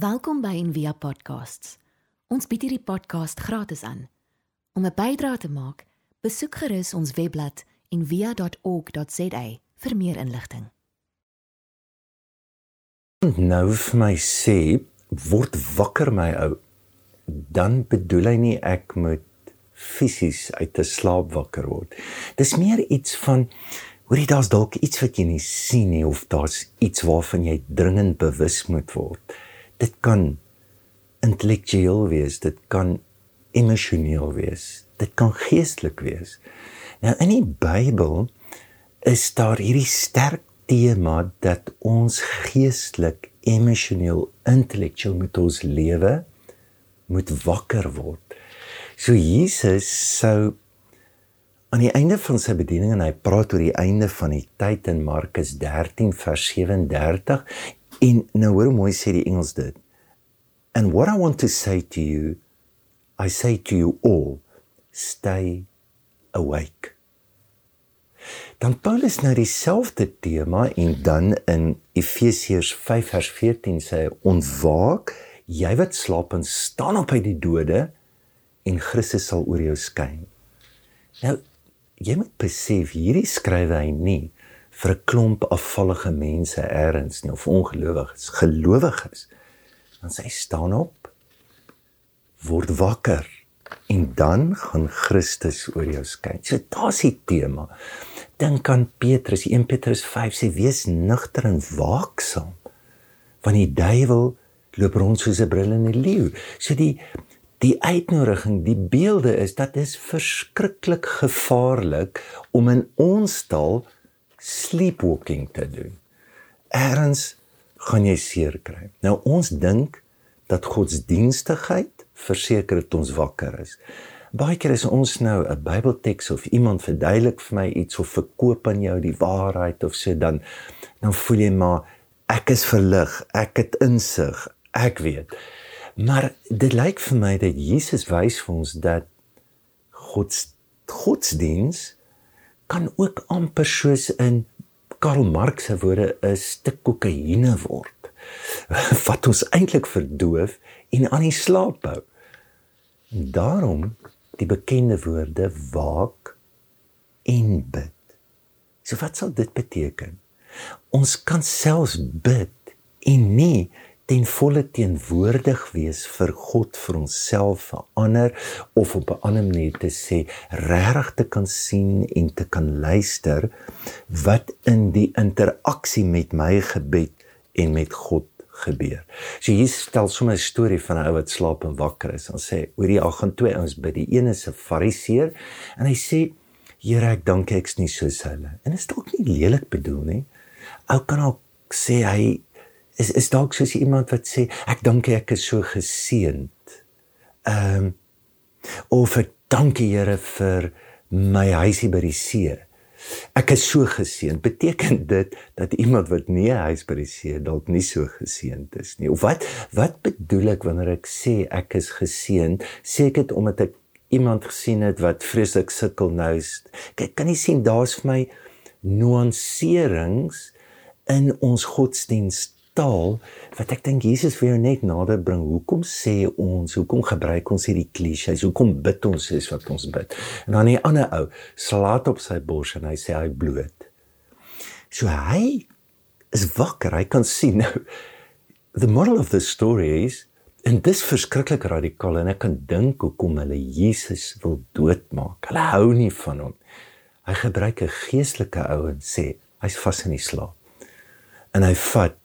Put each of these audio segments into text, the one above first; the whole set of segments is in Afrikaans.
Welkom by Envia Podcasts. Ons bied hierdie podcast gratis aan. Om 'n bydrae te maak, besoek gerus ons webblad en via.org.za vir meer inligting. Nou vir my sê, word wakker my ou. Dan bedoel hy nie ek moet fisies uit 'n slaap wakker word. Dis meer iets van hoorie daar's dalk iets wat jy nie sien nie of daar's iets waarvan jy dringend bewus moet word. Dit kan intellektueel wees, dit kan emosioneel wees, dit kan geestelik wees. Nou in die Bybel is daar hierdie sterk tema dat ons geestelik, emosioneel, intellektueel met ons lewe moet wakker word. So Jesus sou aan die einde van sy bediening en hy praat oor die einde van die tyd in Markus 13 vers 37 en nou hoor mooi sê die Engels dit. And what I want to say to you I say to you all stay awake. Dan Paulus nou dieselfde tema en dan in Efesiërs 5 vers 14 sê hy ontwaak jy wat slaap en staan op uit die dode en Christus sal oor jou skyn. Nou jy moet besef hierdie skrywe hy nie vir 'n klomp afvallige mense eers nie of ongelowiges, gelowiges. Dan sê hy staan op word wakker en dan gaan Christus oor jou skyn. So daar's die tema. Dink aan Petrus, 1 Petrus 5 sê wees nugter en waaksaam want die duiwel loop rond soos 'n brullende leeu. So die die uitnodiging, die beelde is dat dit verskriklik gevaarlik om in ons taal sleepwalking te doen. Eerens gaan jy seer kry. Nou ons dink dat godsdienstigheid verseker dat ons wakker is. Baie keer is ons nou 'n Bybelteks of iemand verduidelik vir my iets of verkoop aan jou die waarheid of sê dan dan voel jy maar ek is verlig, ek het insig, ek weet. Maar dit lyk vir my dat Jesus wys vir ons dat God godsdiens kan ook amper soos in Karl Marx se woorde 'n stuk kokaine word wat ons eintlik verdoof en aan die slaap hou. Daarom die bekende woorde waak en bid. So wat sal dit beteken? Ons kan selfs bid en nie ten volle teenwoordig wees vir God vir onsself vir ander of op 'n ander manier te sê regtig te kan sien en te kan luister wat in die interaksie met my gebed en met God gebeur. So hier stel sommer 'n storie van 'n ou wat slaap en wakker is en sê oor die al gaan twee ouens by die een is 'n fariseer en hy sê Here ek dank ek's nie soos hulle. En dit is dalk nie lelik bedoel nie. Ou kan ook sê hy is is dalk soos iemand wat sê ek dink ek is so geseënd. Ehm um, of ek dankie Here vir my huisie by die see. Ek is so geseënd. Beteken dit dat iemand wat nie 'n huis by die see dalk nie so geseënd is nie? Of wat wat bedoel ek wanneer ek sê ek is geseënd? Sê ek dit omdat ek iemand gesien het wat vreeslik sukkel nou? Kyk, kan jy sien daar's vir my nuanserings in ons godsdienst taal wat ek dink Jesus vir jou net nader bring. Hoekom sê ons, hoekom gebruik ons hierdie klisjées? Hoekom bid ons soos wat ons bid? En dan 'n ander ou slaat op sy bors en hy sê hy bloot. So hy is wakker. Hy kan sien nou the moral of the story is en dis verskriklik radikaal en ek kan dink hoekom hulle Jesus wil doodmaak. Hulle hou nie van hom. Hy gebruik 'n geestelike ou en sê hy's vas in die slaap. En hy vat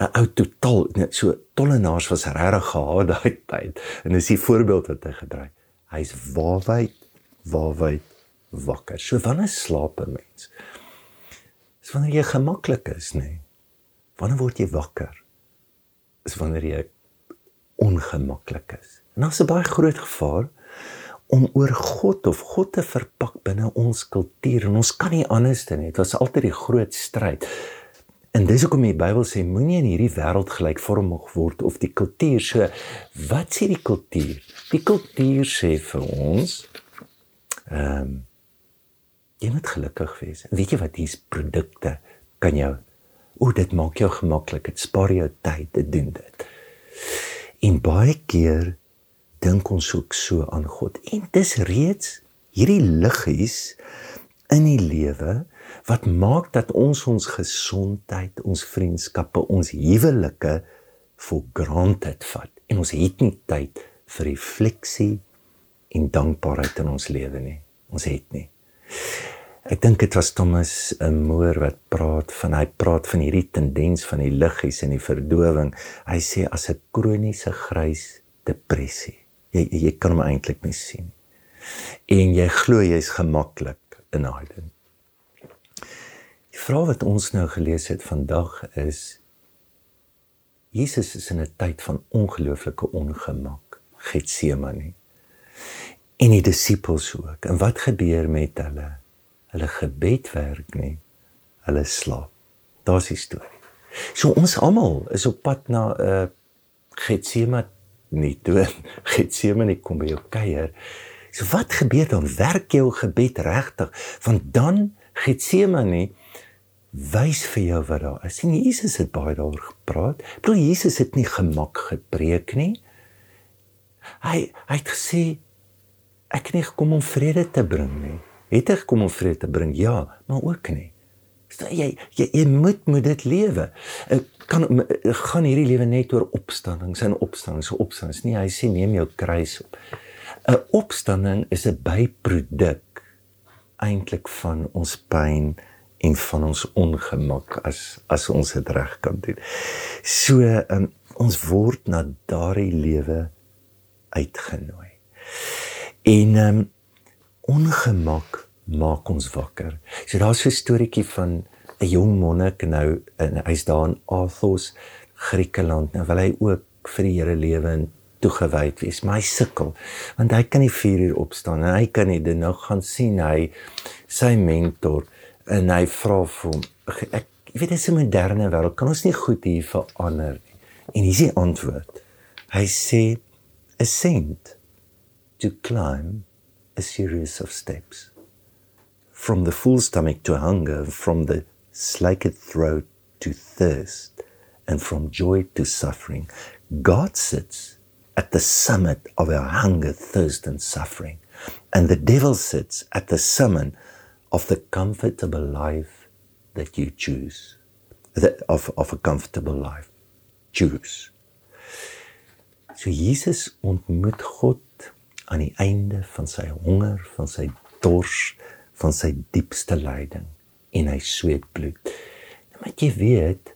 'n ou totaal net so tollenaars was regtig gehaat daai tyd. En dis die voorbeeld wat hy gedry. Hy's waarwyd waarwyd wakker. So wanneer slaap 'n mens? Dis wanneer jy gemaklik is, nê? Nee. Wanneer word jy wakker? Dis wanneer jy ongemaklik is. En daar's 'n baie groot gevaar om oor God of God te verpak binne ons kultuur en ons kan nie anders doen nie. Dit was altyd die groot stryd. En dis hoekom die Bybel sê moenie in hierdie wêreld gelykvormig word of die kultuur. So wat sê die kultuur? Die kultuur sê vir ons ehm um, jy moet gelukkig wees. Weet jy wat hier's produkte kan jou O, dit maak jou gemaklik. Dit spaar jou tyd. Dit doen dit. En baie keer dink ons ook so aan God. En dis reeds hierdie liggies in die lewe wat maak dat ons ons gesondheid, ons vriendskappe, ons huwelike for granted vat. En ons het nie tyd vir refleksie en dankbaarheid in ons lewe nie. Ons het nie. Ek dink dit was Thomas 'n moer wat praat van hy praat van hierdie tendens van die liggies en die verdowing. Hy sê as 'n kroniese grys depressie. Jy jy kan hom eintlik nie sien. En jy glo jy's gemaklik in daai ding. Die vraag wat ons nou gelees het vandag is Jesus is in 'n tyd van ongelooflike ongemak, Getsemane. En die disippels ook. En wat gebeur met hulle? Hulle gebed werk nie. Hulle slaap. Daar's die storie. So ons almal is op pad na 'n uh, Getsemane nie toe Getsemane kom by jou kuier. So wat gebeur dan? Werk jou gebed regtig? Want dan Getsemane wys vir jou wat daar is. Sien Jesus het baie daaroor gepraat. Bedoel Jesus het nie gemak gepreek nie. Hy hy het gesê ek het nie gekom om vrede te bring nie. Het hy gekom om vrede te bring? Ja, maar ook nie. So jy jy jy moet moet dit lewe. Ek kan gaan hierdie lewe net oor opstandings en opstandings, so opstandings. Nee, hy sê neem jou kruis op. 'n Opstanding is 'n byproduk eintlik van ons pyn en van ons ongemak as as ons dit reg kan doen. So um, ons word na daardie lewe uitgenooi. En um, ongemak maak ons wakker. So daar's 'n storieetjie van 'n jong monnik nou en hy's daar in Athos, Griekeland. Nou wil hy ook vir die Here lewe en toegewyd wees, maar hy sukkel want hy kan nie 4 uur opstaan en hy kan nie dit nou gaan sien hy sy mentor en hy vra vir hom ek jy weet dis 'n moderne wêreld kan ons nie goed hier verander nie? En hier is die antwoord. Hy sê ascend to climb a series of steps. From the full stomach to hunger from the slaked throat to thirst and from joy to suffering. God sits at the summit of our hunger thirst and suffering. And the devil sits at the summit of the comfortable life that you choose. That of of a comfortable life. Choose. So Jesus ontmoet God aan die einde van sy honger van sy dors van sy diepste lyding en hy sweet bloed. Nou moet jy weet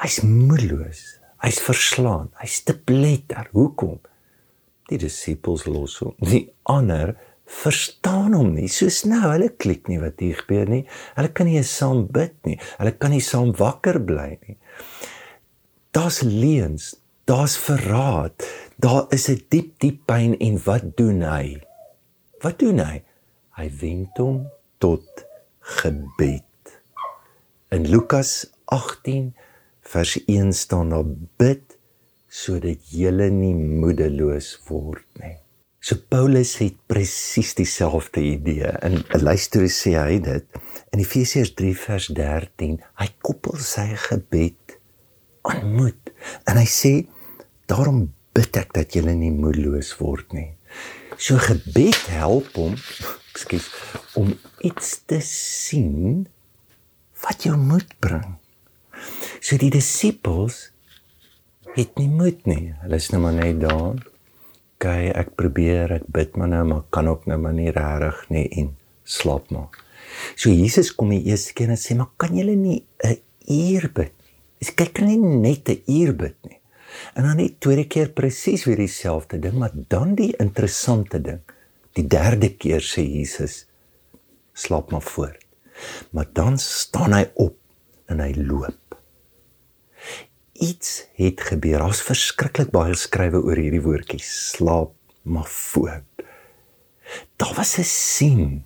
hy's moedeloos hy's verslaan hy's te pletter hoekom? Die disippels los hom. Die ander verstaan hom nie. So nou, hulle klik nie wat hier gebeur nie. Hulle kan nie saam bid nie. Hulle kan nie saam wakker bly nie. Daar's leuns, daar's verraad. Daar is 'n diep diep pyn en wat doen hy? Wat doen hy? Hy wend hom tot gebed. In Lukas 18 vers 1 staan daar bid sodat jy nie moedeloos word nie. So Paulus het presies dieselfde idee. In 'n luister sê hy dit in Efesiërs 3 vers 13. Hy koppel sy gebed aan moed en hy sê daarom bid ek dat julle nie moedeloos word nie. So gebed help hom, ekskuus, om iets te sien wat jou moed bring. So die disippels het nie moed nie. Hulle is nou maar net daar okay, ek probeer, ek bid maar nou, maar kan ook nou maar nie regtig nie en slaap maar. So Jesus kom die eerste keer en sê, "Maar kan julle nie 'n uur bid nie?" Dis kyk kan nie net 'n uur bid nie. En dan die tweede keer presies weer dieselfde ding, maar dan die interessante ding. Die derde keer sê Jesus, "Slaap maar voort." Maar dan staan hy op en hy loop iets het gebeur. Daar's verskriklik baie skrywe oor hierdie woordjie slaap maar voort. Daar was 'n sien.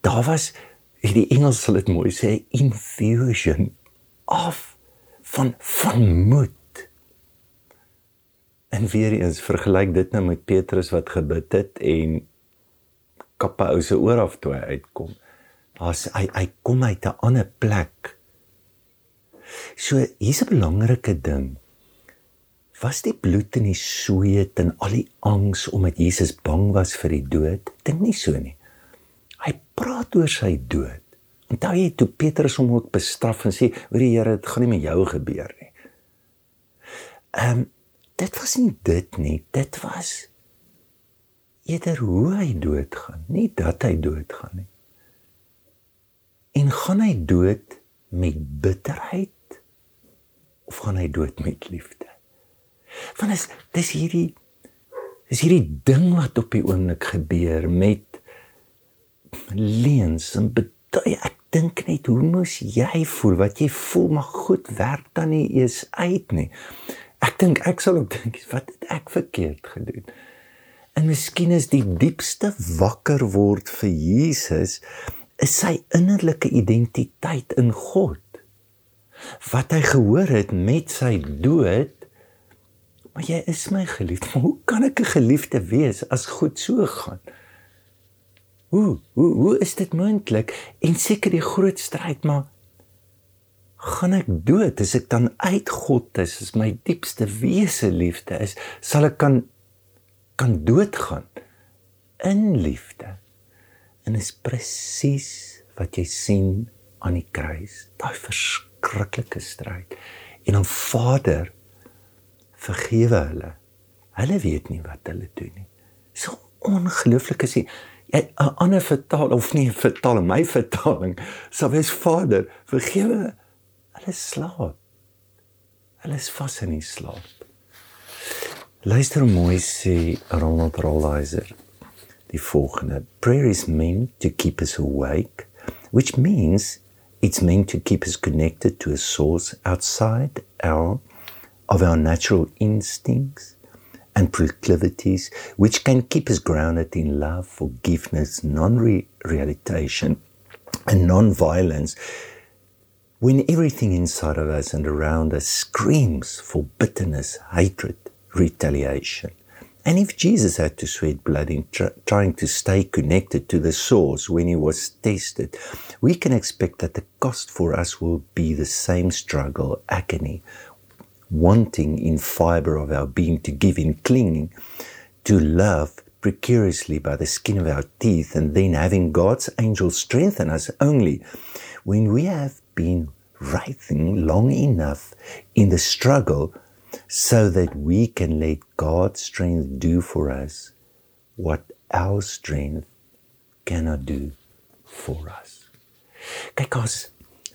Daar was in die Engels sal dit mooi sê infusion of van van moed. En weer eens vergelyk dit nou met Petrus wat gebid het en kappe ou se oor af toe uitkom. As hy hy kom uit 'n ander plek So hier's 'n belangrike ding Was die bloed en die sweet en al die angs omdat Jesus bang was vir die dood? Dink nie so nie. Hy praat oor sy dood. Onthou jy toe Petrus hom ook bestraf en sê, "Hoor die Here, dit gaan nie met jou gebeur nie." Ehm um, dit was nie dit nie. Dit was eerder hoe hy doodgaan, nie dat hy doodgaan nie. En gaan hy dood met bitterheid of gaan hy dood met liefde? Want is dis hierdie is hierdie ding wat op die oomblik gebeur met leens en betuie ek dink net hoe moes jy voel? Wat jy voel maar goed werk dan nie eens uit nie. Ek dink ek sal ook dink wat het ek verkeerd gedoen? En miskien is die diepste wakker word vir Jesus is sy innerlike identiteit in God wat hy gehoor het met sy dood maar jy is my geliefde hoe kan ek 'n geliefde wees as goed so gaan Hoe hoe hoe is dit moontlik? En seker die groot stryd maar gaan ek dood as ek dan uit God is, as my diepste wese liefde is, sal ek kan kan doodgaan in liefde. En is presies wat jy sien aan die kruis, daai verskriklike stryd. En dan Vader vergewe hulle. Hulle weet nie wat hulle doen nie. So ongelooflik is dit 'n ander vertaal of nie vertaal my vertaling sal wees Vader vergewe hulle slaap hulle is vas in die slaap luister mooi sê Ronald Rollizer die volgende prayer is meant to keep us awake which means it's meant to keep us connected to a source outside our of our natural instincts and proclivities which can keep us grounded in love, forgiveness, non realization, and non violence when everything inside of us and around us screams for bitterness, hatred, retaliation. And if Jesus had to sweat blood in tr- trying to stay connected to the source when he was tested, we can expect that the cost for us will be the same struggle, agony, wanting in fiber of our being to give in clinging to love precariously by the skin of our teeth and then having God's angels strengthen us only when we have been writhing long enough in the struggle so that we can let God's strength do for us what our strength cannot do for us. Kyk ons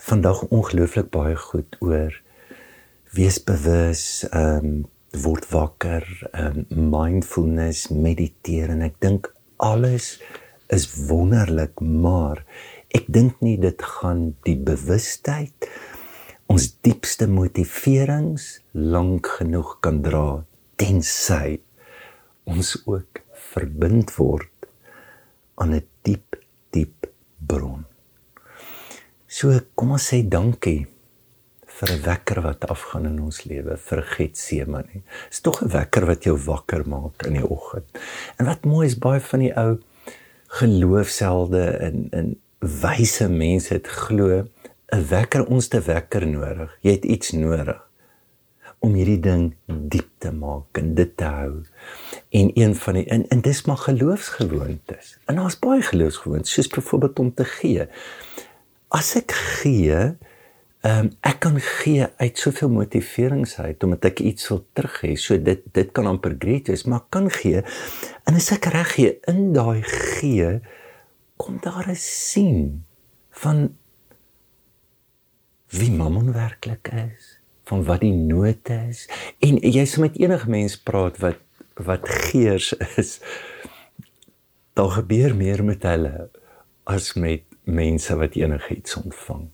vandag ongelooflik baie goed oor wees bewus, ehm um, word wakker, ehm um, mindfulness, mediteer en ek dink alles is wonderlik, maar ek dink nie dit gaan die bewustheid ons diepste motiverings lank genoeg kan dra tensy ons ook verbind word aan 'n diep diep bron. So kom ons sê dankie vir 'n wekker wat afgaan in ons lewe, vir Getsemane. Dis tog 'n wekker wat jou wakker maak in die oggend. En wat mooi is baie van die ou geloofshelde en en wyse mense het glo 'n wekker ons te wekker nodig. Jy het iets nodig om hierdie ding diep te maak en dit te hou. En een van die en, en dis maar geloofsgewoontes. En daar's baie geloofsgewoontes, soos byvoorbeeld om te gee. As ek gee, Ehm um, ek kan gee uit soveel motiverings uit omdat ek iets wil terug hê. So dit dit kan amper great wees, maar kan gee. En as ek reg gee in daai gee kom daar 'n sien van wie mammon werklik is, van wat die nood is. En jy sê met enige mens praat wat wat geers is, daar gebeur meer met hulle as met mense wat enigiets ontvang.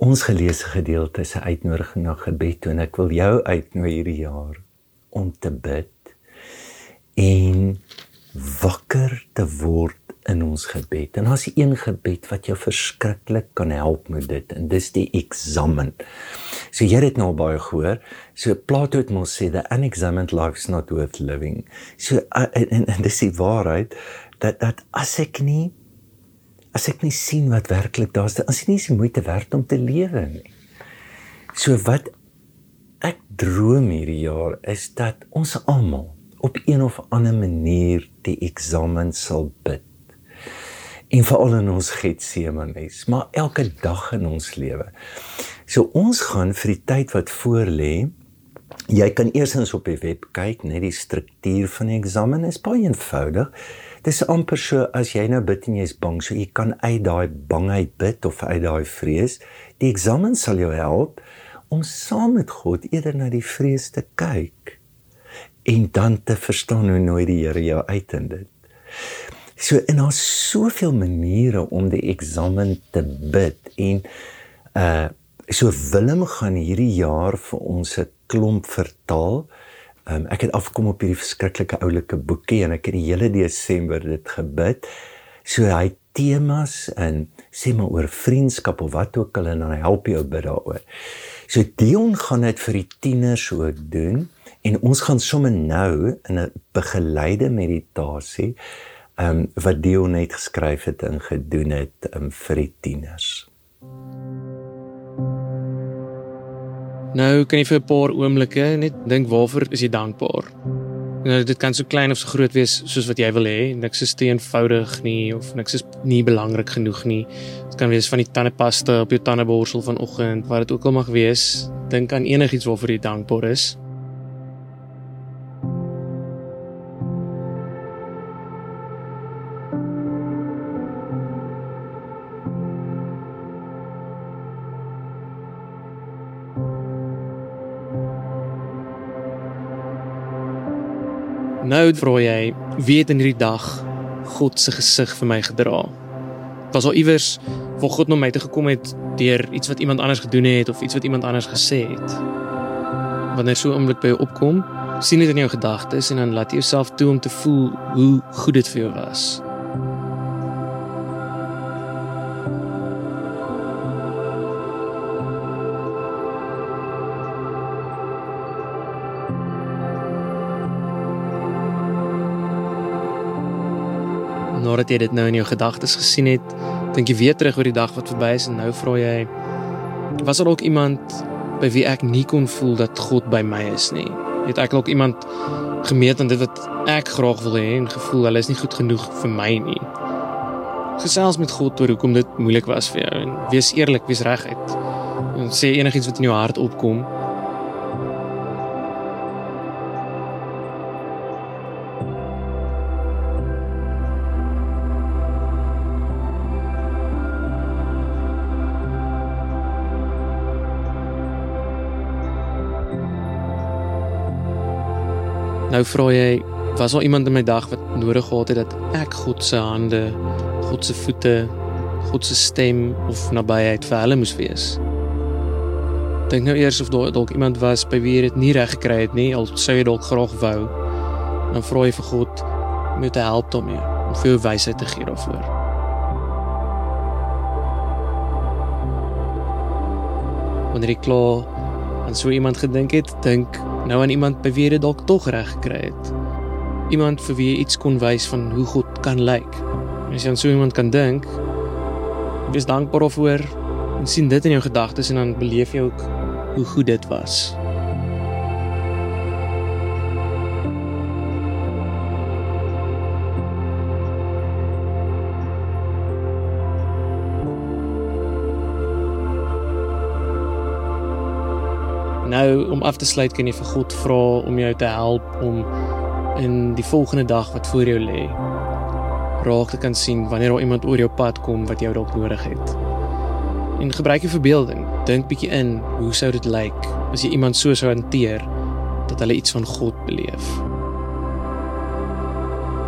Ons geleesde gedeelte is 'n uitnodiging na gebed en ek wil jou uitnooi hierdie jaar om te bid en wakker te word in ons gebed. En as een gebed wat jou verskriklik kan help met dit en dis die eksamen. So jy het nou baie gehoor. So Plato het mos sê the unexamined life is not worth living. So uh, en, en dis die waarheid dat dat as ek nie as ek nie sien wat werklik daar is, as dit nie se moeite werd om te lewe nie. So wat ek droom hierdie jaar is dat ons almal op een of ander manier die eksamen sal bid. En veral in ons Getsemanes, maar elke dag in ons lewe. So ons gaan vir die tyd wat voorlê, jy kan eersins op die web kyk, net die struktuur van die eksamen is baie eenvoudig. Dis amper so as jy nou bid en jy's bang, so jy kan uit daai bangheid bid of uit daai vrees. Die eksamen sal jou help om saam met God eerder na die vrees te kyk en dan te verstaan hoe nooit die Here jou uit in dit. So en daar's soveel maniere om die eksamen te bid en uh so Willem gaan hierdie jaar vir ons 'n klomp vertaal. Um, ek het afkom op hierdie verskriklike oulike boekie en ek het die hele Desember dit gebid. So hy temas en sê maar oor vriendskap of wat ook al en dan help jy bid daaroor. So Dion gaan dit vir die tieners ook doen en ons gaan sommer nou in 'n begeleide meditasie um, wat Dion net geskryf het en gedoen het um, vir die tieners. Nou kan jy vir 'n paar oomblikke net dink waarvoor is jy dankbaar? Nou dit kan so klein of so groot wees soos wat jy wil hê. Niks is te eenvoudig nie of niks is nie belangrik genoeg nie. Dit kan wees van die tandepasta op jou tandeborsel vanoggend, wat dit ook al mag wees. Dink aan enigiets waarvoor jy dankbaar is. Nou vra jy, wie het in hierdie dag God se gesig vir my gedra? Was al iewers waar God na my toe gekom het deur iets wat iemand anders gedoen het of iets wat iemand anders gesê het? Wanneer so 'n oomblik by jou opkom, sien dit in jou gedagtes en dan laat jy jouself toe om te voel hoe goed dit vir jou was. Nadat jy dit nou in jou gedagtes gesien het, dink jy weer terug oor die dag wat verby is en nou vra jy was daar dalk iemand by wie ek nie kon voel dat God by my is nie? Het ek dalk iemand gemeet aan dit wat ek graag wil hê en gevoel hulle is nie goed genoeg vir my nie? Gesels met God oor hoekom dit moeilik was vir jou en wees eerlik, wees reguit. En sê enigiets wat in jou hart opkom. Nou vra jy, was daar iemand in my dag wat nodig gehad het dat ek God se hande, God se voete, God se stem of nabyheid vir hulle moes wees? Dink nou eers of daar dalk iemand was by wie jy dit nie reg gekry het nie, al sou jy dalk graag wou. Dan vra jy vir God om jou te help daarmee, om vir jou wysheid te gee daarvoor. Wanneer jy klaar aan so iemand gedink het, dink nou aan iemand by wie jy dit dalk tog reg gekry het. Iemand vir wie jy iets kon wys van hoe God kan lyk. As jy aan so iemand kan dink, wees dankbaar daarvoor en sien dit in jou gedagtes en dan beleef jy ook hoe goed dit was. Nou om af te sluit kan jy vir God vra om jou te help om in die volgende dag wat voor jou lê raak te kan sien wanneer daar iemand oor jou pad kom wat jou dalk nodig het. En gebruik jou verbeelding. Dink bietjie in, hoe sou dit lyk as jy iemand so sou hanteer dat hulle iets van God beleef?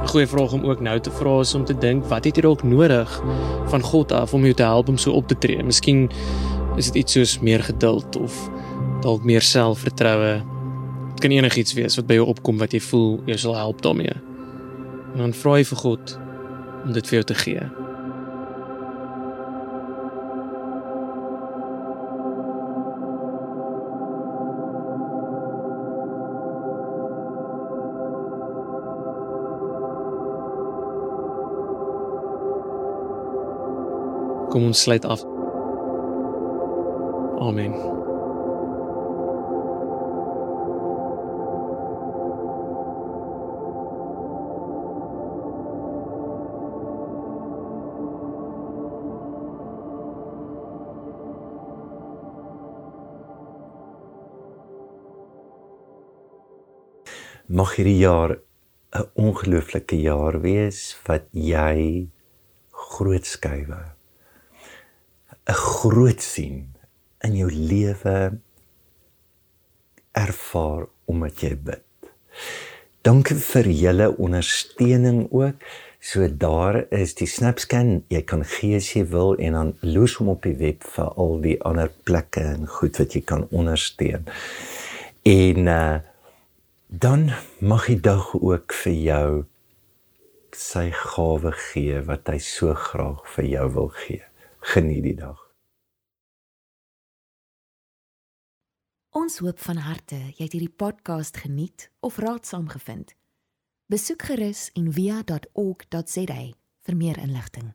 'n Goeie vraag om ook nou te vra is om te dink, wat het jy dalk nodig van God af om jou te help om so op te tree? Miskien is dit iets soos meer geduld of dalk meer selfvertroue. Dit kan enigiets wees wat by jou opkom wat jy voel jy sal help daarmee. En dan vra jy vir God om dit vir jou te gee. Kom ons sluit af. Amen. Mag hierdie jaar 'n ongelooflike jaar wees wat jy groot skuwe 'n groot sien in jou lewe ervaar omdat jy bid. Dankie vir julle ondersteuning ook. So daar is die SnapScan. Jy kan gee as jy wil en dan loos hom op die web vir al die ander plekke en goed wat jy kan ondersteun. En uh dan mag die dag ook vir jou sy gawe gee wat hy so graag vir jou wil gee. Geniet die dag. Ons hoop van harte jy het hierdie podcast geniet of raadsaam gevind. Besoek gerus en via.ok.za vir meer inligting.